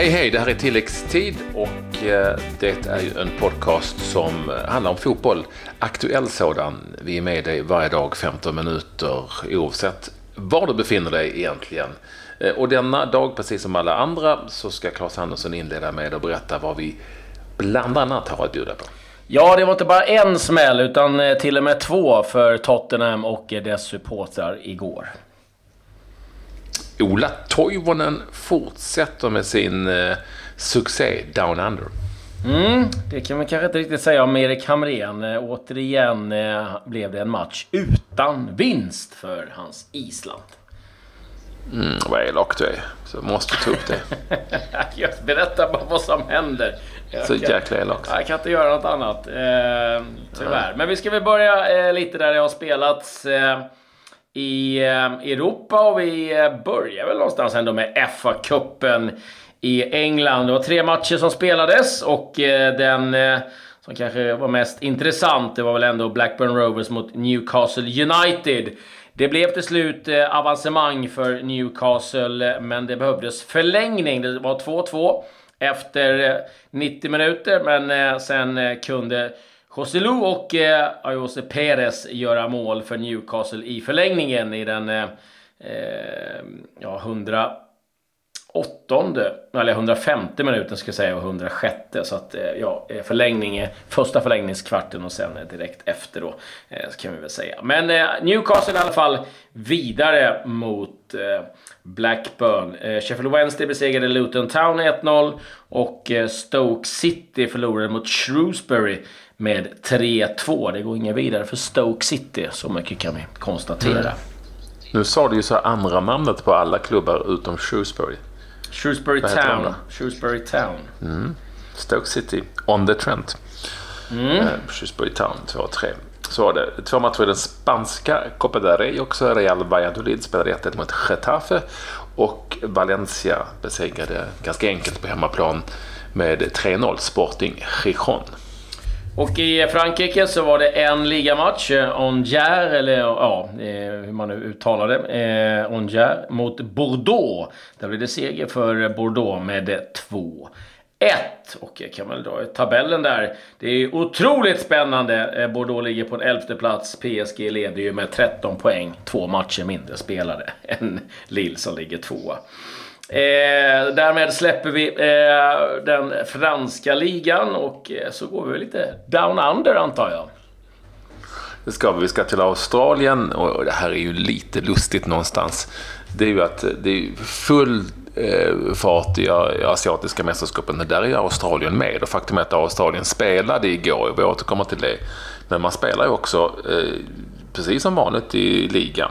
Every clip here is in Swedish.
Hej hej, det här är tilläggstid och eh, det är ju en podcast som eh, handlar om fotboll. Aktuell sådan. Vi är med dig varje dag 15 minuter oavsett var du befinner dig egentligen. Eh, och denna dag, precis som alla andra, så ska Claes Andersson inleda med att berätta vad vi bland annat har att bjuda på. Ja, det var inte bara en smäll utan till och med två för Tottenham och dess supportrar igår. Ola Toivonen fortsätter med sin eh, succé Down Under. Mm, det kan man kanske inte riktigt säga om Erik Hamrén. Eh, återigen eh, blev det en match utan vinst för hans Island. Mm, vad elak du är. Så måste ta upp det. jag berättar bara vad som händer. Jag så kan, jäkla elak. Jag kan inte göra något annat. Eh, tyvärr. Men vi ska väl börja eh, lite där det har spelats. Eh, Eh, i Europa och vi eh, börjar väl någonstans ändå med FA-cupen i England. Det var tre matcher som spelades och eh, den som kanske var mest intressant, det var väl ändå Blackburn Rovers mot Newcastle United. Det blev till slut avancemang för Newcastle, men det behövdes förlängning. Det var 2-2 efter 90 minuter, men sen kunde Joselu och eh, Ayose Perez göra mål för Newcastle i förlängningen i den eh, eh ja, 108 eller 105 minuten ska jag säga och 106 så att eh, ja, eh, förlängning, eh, första förlängningskvarten och sen direkt efter då kan vi väl säga. Men Newcastle i alla fall vidare mot Blackburn. Sheffield Wednesday besegrade Luton Town 1-0 och Stoke City förlorade mot Shrewsbury med 3-2. Det går inga vidare för Stoke City, så mycket kan vi konstatera. Mm. Nu sa du ju så andra namnet på alla klubbar utom Shrewsbury. Shrewsbury Town. Shrewsbury Town. Mm. Stoke City, on the Trent. Mm. Uh, Shrewsbury Town 2-3. Så var det. Två matcher i den spanska Copa del Rey också. Real Valladolid spelade 1-1 mot Getafe. Och Valencia besegrade ganska enkelt på hemmaplan med 3-0 Sporting Gijon. Och i Frankrike så var det en ligamatch, eh, Angers, eller ja, eh, hur man nu uttalar det, eh, Angers mot Bordeaux. Där blev det seger för Bordeaux med eh, 2 1. Och jag kan väl dra tabellen där. Det är otroligt spännande. Bordeaux ligger på en elfte plats. PSG leder ju med 13 poäng. Två matcher mindre spelade än Lille som ligger tvåa. Eh, därmed släpper vi eh, den franska ligan och eh, så går vi lite down under antar jag. Det ska vi. Vi ska till Australien och det här är ju lite lustigt någonstans. Det är ju att eh, det är full eh, fart i, eh, i asiatiska mästerskapen. Där är Australien med och faktum är att Australien spelade igår. Vi återkommer till det. Men man spelar ju också eh, precis som vanligt i ligan.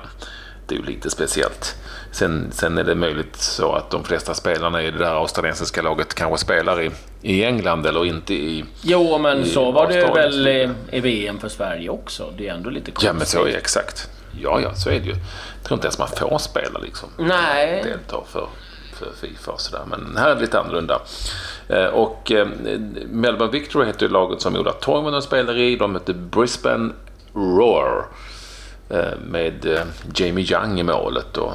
Det är ju lite speciellt. Sen, sen är det möjligt så att de flesta spelarna i det där australiensiska laget kanske spelar i, i England eller inte i Jo, men i så var det väl i, i, VM för Sverige också. Det är ändå lite konstigt. Ja, men så är det exakt. Ja, ja, så är det ju. Jag tror inte ens man får spela liksom. Nej. Delta för, för Fifa och sådär. Men här är det lite annorlunda. Eh, och eh, Melbourne Victory heter ju laget som Ola Toivonen spelar i. De heter Brisbane Roar. Eh, med Jamie Young i målet och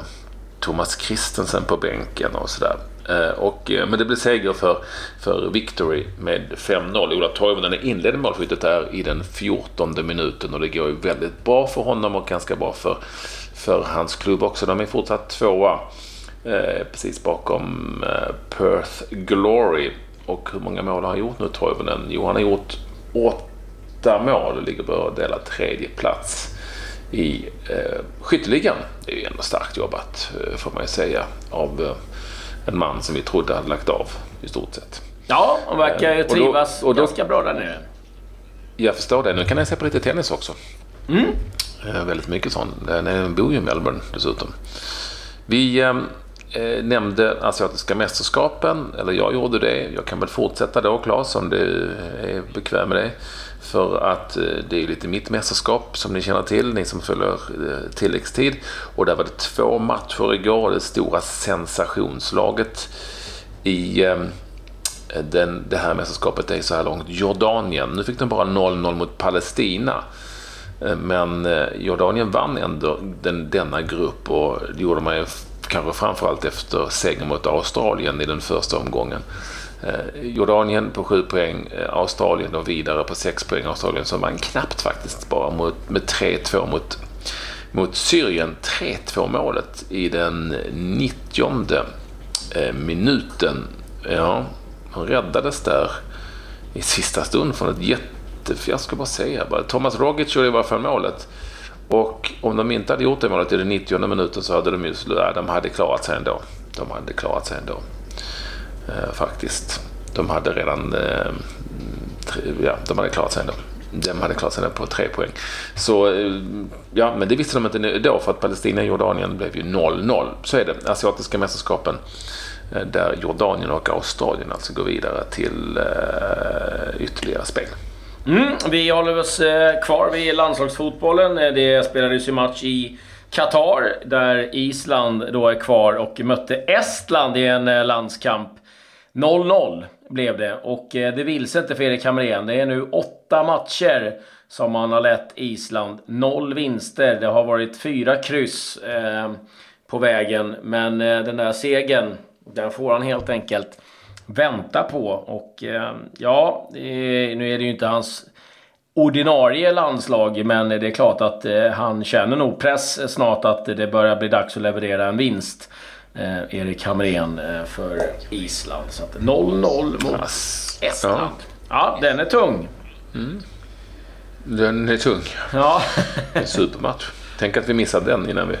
Thomas Christensen på bänken och sådär. Eh, och, eh, men det blev seger för, för Victory med 5-0. Ola Toivonen inledde målskyttet där i den 14 minuten och det går ju väldigt bra för honom och ganska bra för, för hans klubb också. De är fortsatt tvåa eh, precis bakom eh, Perth Glory. Och hur många mål har han gjort nu Toivonen? Jo, han har gjort åtta mål och ligger på delad tredje plats i eh, skytteligan. Det är ju ändå starkt jobbat eh, får man ju säga av eh, en man som vi trodde hade lagt av i stort sett. Ja, han verkar ju trivas och då, och ganska bra där nere. Jag förstår det. Nu kan jag se på lite tennis också. Mm. Eh, väldigt mycket sånt. Han bor ju i Melbourne dessutom. Vi eh, eh, nämnde Asiatiska mästerskapen, eller jag gjorde det. Jag kan väl fortsätta då Claes om du är bekväm med det. För att eh, det är lite mitt mästerskap som ni känner till, ni som följer eh, tilläggstid. Och där var det två matcher igår, det stora sensationslaget i eh, den, det här mästerskapet är så här långt Jordanien. Nu fick de bara 0-0 mot Palestina. Men Jordanien vann ändå den, denna grupp och det gjorde man ju kanske framförallt efter segern mot Australien i den första omgången. Eh, Jordanien på 7 poäng, eh, Australien då vidare på 6 poäng. Australien som vann knappt faktiskt bara mot, med 3-2 mot, mot Syrien. 3-2 målet i den 90 eh, minuten. Ja, hon räddades där i sista stund från ett jätte... Jag ska bara säga bara. Thomas Rogic gjorde i alla fall målet. Och om de inte hade gjort det målet i den 90 minuten så hade de ju... De hade klarat sig ändå. De hade klarat sig ändå. Eh, faktiskt. De hade redan... Eh, tre, ja, de hade klarat sig ändå. De hade klarat sig ändå på tre poäng. Så eh, ja, men det visste de inte då för att Palestina och Jordanien blev ju 0-0. Så är det. Asiatiska mästerskapen eh, där Jordanien och Australien alltså går vidare till eh, ytterligare spel. Mm, vi håller oss eh, kvar vid landslagsfotbollen. Eh, det spelades ju match i Qatar där Island då är kvar och mötte Estland i en eh, landskamp. 0-0 blev det och eh, det vill sig inte för Erik Hamrén. Det är nu åtta matcher som han har lett Island. Noll vinster. Det har varit fyra kryss eh, på vägen. Men eh, den där segern, den får han helt enkelt vänta på. Och eh, ja, eh, nu är det ju inte hans ordinarie landslag. Men det är klart att eh, han känner nog press snart att det börjar bli dags att leverera en vinst eh, Erik Hamrén eh, för Island. Så 0-0 mot Estland. Ja. ja, den är tung. Mm. Den är tung. Ja. en supermatch. Tänk att vi missade den innan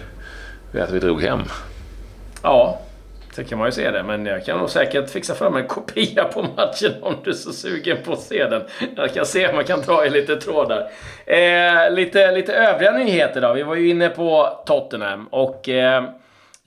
vi, att vi drog hem. Ja, så kan man ju se det. Men jag kan nog säkert fixa fram en kopia på matchen om du är så sugen på att se den. Jag kan se om man kan dra i lite trådar. Eh, lite, lite övriga nyheter då. Vi var ju inne på Tottenham och eh,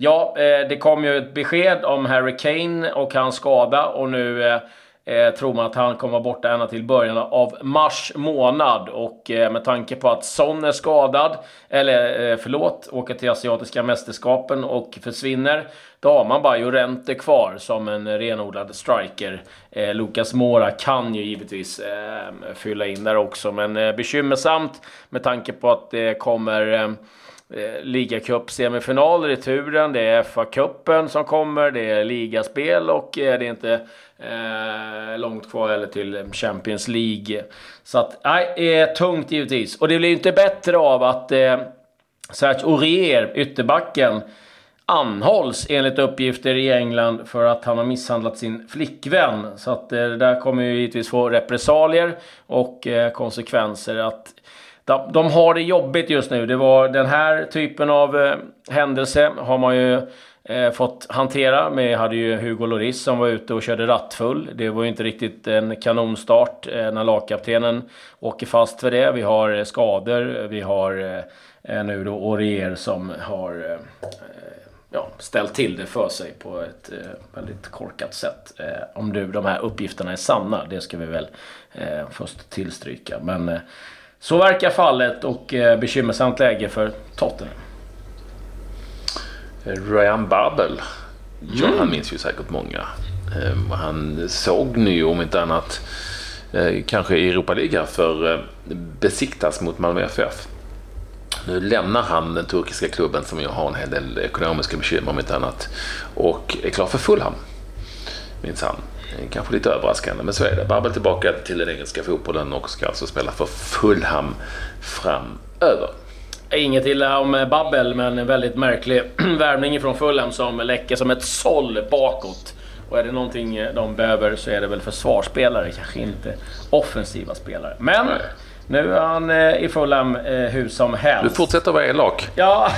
Ja, eh, det kom ju ett besked om Harry Kane och hans skada och nu eh, eh, tror man att han kommer vara borta ända till början av mars månad. Och eh, med tanke på att Son är skadad, eller förlåt, åker till Asiatiska mästerskapen och försvinner. Då har man bara Jorente kvar som en renodlad striker. Eh, Lucas Mora kan ju givetvis eh, fylla in där också, men eh, bekymmersamt med tanke på att det kommer eh, ligacup-semifinaler i turen. Det är FA-cupen som kommer, det är ligaspel och eh, det är inte eh, långt kvar heller till Champions League. Så att, nej, eh, tungt givetvis. Och det blir ju inte bättre av att eh, Serge Aurier, ytterbacken, anhålls enligt uppgifter i England för att han har misshandlat sin flickvän. Så att eh, det där kommer ju givetvis få repressalier och eh, konsekvenser. Att de, de har det jobbigt just nu. Det var den här typen av eh, händelse har man ju eh, fått hantera. Vi hade ju Hugo Lloris som var ute och körde rattfull. Det var ju inte riktigt en kanonstart eh, när lagkaptenen åker fast för det. Vi har eh, skador. Vi har eh, eh nu då Orier som har eh, ja, ställt till det för sig på ett eh, väldigt korkat sätt. Eh, om nu de här uppgifterna är sanna, det ska vi väl först tillstryka. Men så verkar fallet och eh, bekymmersamt läge för Tottenham. Ryan Babel. Ja, mm. han minns ju säkert många. Eh, han såg nu om inte annat eh, kanske i Europa League för eh, besiktas mot Malmö FF. Nu lämnar han den turkiska klubben som ju har en hel del ekonomiska bekymmer om inte annat och är klar för Fulham. Minns han. Kanske lite överraskande, men så är det. Babbel tillbaka till den engelska fotbollen och ska alltså spela för Fulham framöver. Inget illa om Babbel, men en väldigt märklig värvning från Fulham som läcker som ett såll bakåt. Och är det någonting de behöver så är det väl försvarsspelare, kanske inte offensiva spelare. Men Nej. Nu är han eh, i Fulham eh, hur som helst. Du fortsätter vara elak. Ja,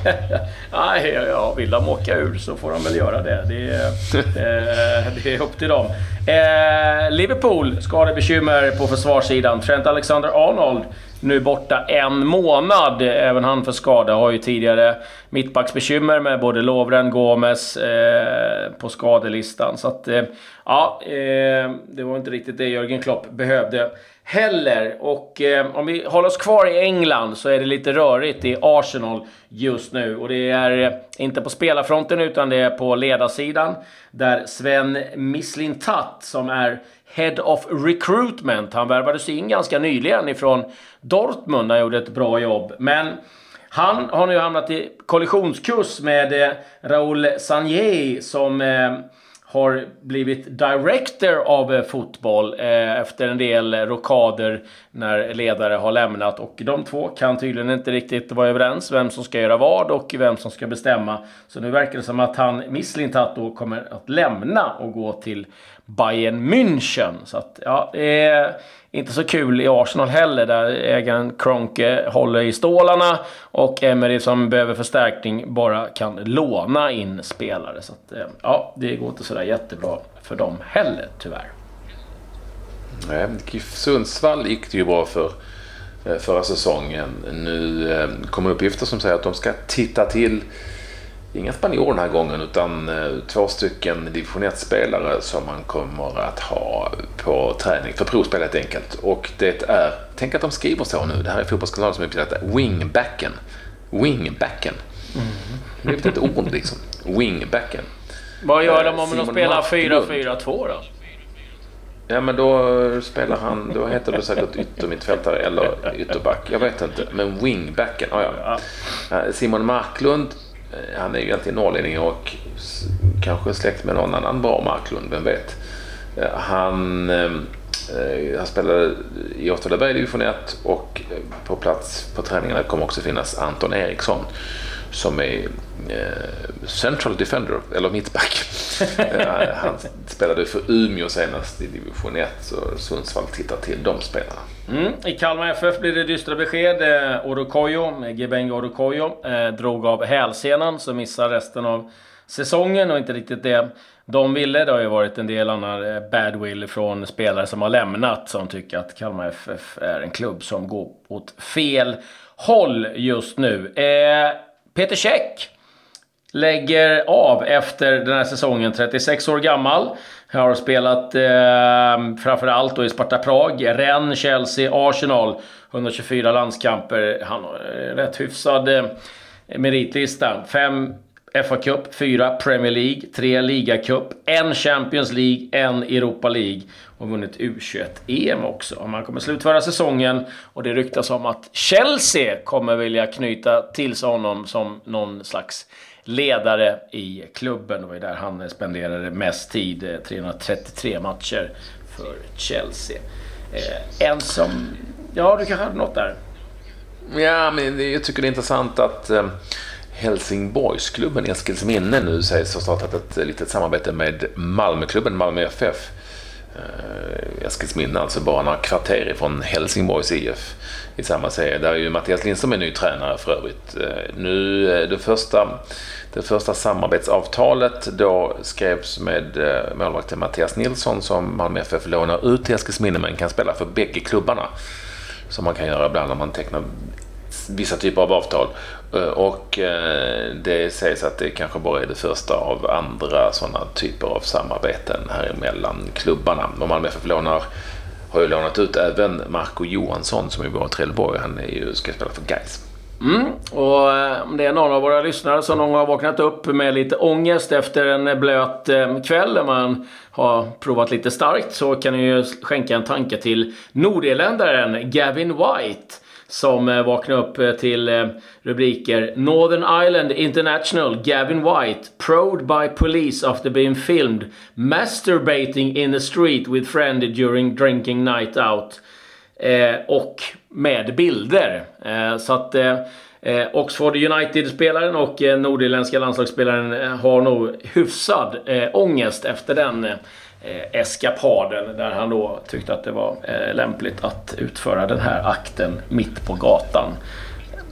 Nej, ja, vill de åka ur så får de väl göra det. Det är, eh, det är upp till dem. Liverpool skadebekymmer på försvarssidan. Trent Alexander-Arnold nu borta en månad. Även han för skada. Har ju tidigare mittbacksbekymmer med både Lovren, Gomes eh, på skadelistan. Så att, eh, ja, eh, det var inte riktigt det Jörgen Klopp behövde heller. Och eh, om vi håller oss kvar i England så är det lite rörigt i Arsenal just nu. Och det är eh, inte på spelarfronten utan det är på ledarsidan. Där Sven Mislintat som är Head of Recruitment. Han värvades in ganska nyligen ifrån Dortmund. Han gjorde ett bra jobb. Men Han har nu hamnat i kollisionskurs med eh, Raoul Sanjei som eh, har blivit director av eh, fotboll eh, efter en del rockader när ledare har lämnat. Och de två kan tydligen inte riktigt vara överens vem som ska göra vad och vem som ska bestämma. Så nu verkar det som att han, Misslintat då kommer att lämna och gå till Bayern München. Så att, ja, eh, inte så kul i Arsenal heller, där ägaren Kronke håller i stålarna och Emery som behöver förstärkning bara kan låna in spelare. Så att, eh, ja, det går inte sådär jättebra för dem heller, tyvärr. Nej, GIF Sundsvall gick det ju bra för eh, förra säsongen. Nu eh, kommer uppgifter som säger att de ska titta till inga spanjorer den här gången utan eh, två stycken division 1-spelare som man kommer att ha på träning för provspel helt enkelt. Och det är, tänk att de skriver så nu, det här är fotbollskanalen som är uppsatt, wingbacken. Wingbacken. Mm. Det är ett ord liksom. Wingbacken. Vad gör de om Simon de spelar 4-4-2 då? Ja men då spelar han, då heter det säkert yttermittfältare eller ytterback. Jag vet inte. Men wingbacken, oh ja. Simon Marklund Eh, Eh, han är ju egentligen norrlänning och kanske släkt med någon annan bra Marklund, vem vet. Eh, han, eh, eh han spelade i Åtvidaberg division 1 och på plats på träningarna kommer också finnas Anton Eriksson som är eh, central defender, eller mittback. han spelade för Umeå senast i division 1, så Sundsvall tittar till de spelarna. Mm. I Kalmar FF blir det dystra besked. Eh, Orokoyo, Gebenga Orokoyo, eh, drog av hälsenan så missar resten av säsongen och inte riktigt det de ville. Det har ju varit en del annan badwill från spelare som har lämnat som tycker att Kalmar FF är en klubb som går åt fel håll just nu. Eh, Peter Käck lägger av efter den här säsongen, 36 år gammal. Har spelat eh, framförallt då i Sparta Prag, Rennes, Chelsea, Arsenal. 124 landskamper. Han har eh, rätt hyfsad eh, meritlista. Fem FA Cup, fyra Premier League, tre Ligacup, en Champions League, en Europa League och vunnit U21-EM också. Man kommer slutföra säsongen och det ryktas om att Chelsea kommer vilja knyta till sig honom som någon slags ledare i klubben. Det var ju där han spenderade mest tid, eh, 333 matcher för Chelsea. Eh, en som... Ja, du kanske hade något där? Ja, men jag tycker det är intressant att eh, Helsingborgsklubben Eskilsminne nu sägs ha startat ett litet samarbete med Malmöklubben Malmö FF. Eh, Eskilsminne, alltså bara några kvarter ifrån Helsingborgs IF i samma serie. Där är ju Mattias Lindström är ny tränare för övrigt. Eh, nu, eh, det första, det första samarbetsavtalet då skrevs med målvakten Mattias Nilsson som Malmö FF lånar ut till Eskilsminne men kan spela för bägge klubbarna. Som man kan göra ibland när man tecknar vissa typer av avtal. Eh, och eh, det sägs att det kanske bara är det första av andra sådana typer av samarbeten här mellan klubbarna. Och Malmö FF lånar, har ju lånat ut även Marco Johansson som är i Trelleborg. Han är ju, ska spela för Gais. Mm. Och eh, om det är någon av våra lyssnare som någon gång har vaknat upp med lite ångest efter en blöt kväll där man har provat lite starkt så kan ni ju skänka en tanke till nordirländaren Gavin White som eh, vaknade upp eh, till eh, rubriker Northern Ireland International Gavin White probed by police after being filmed masturbating in the street with friend during drinking night out. Eh, och med bilder. Eh, så att eh, Oxford United-spelaren och eh, nordirländska landslagsspelaren har nog hyfsad eh, ångest efter den eh, eskapaden där han då tyckte att det var eh, lämpligt att utföra den här akten mitt på gatan.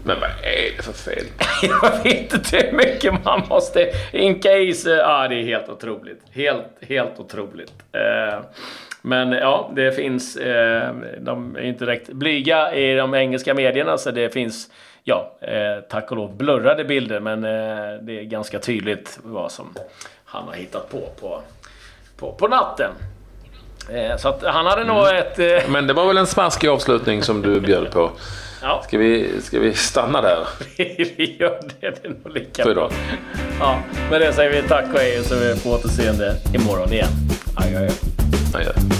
Men vad är det för fel? jag vet inte hur mycket man måste inka i sig. Ja, det är helt otroligt. Helt, helt otroligt. Eh, men ja, det finns... Eh, de är inte direkt blyga i de engelska medierna, så det finns ja, eh, tack och lov blurrade bilder, men eh, det är ganska tydligt vad som han har hittat på på på, på natten. Eh, så att han hade mm. nog ett... Eh... Men det var väl en smaskig avslutning som du bjöd på. Ja. Ska, vi, ska vi stanna där? vi gör det. Det är nog lika För idag. Ja, med det säger vi tack och hej så vi får återseende imorgon igen. Adjö. Adjö.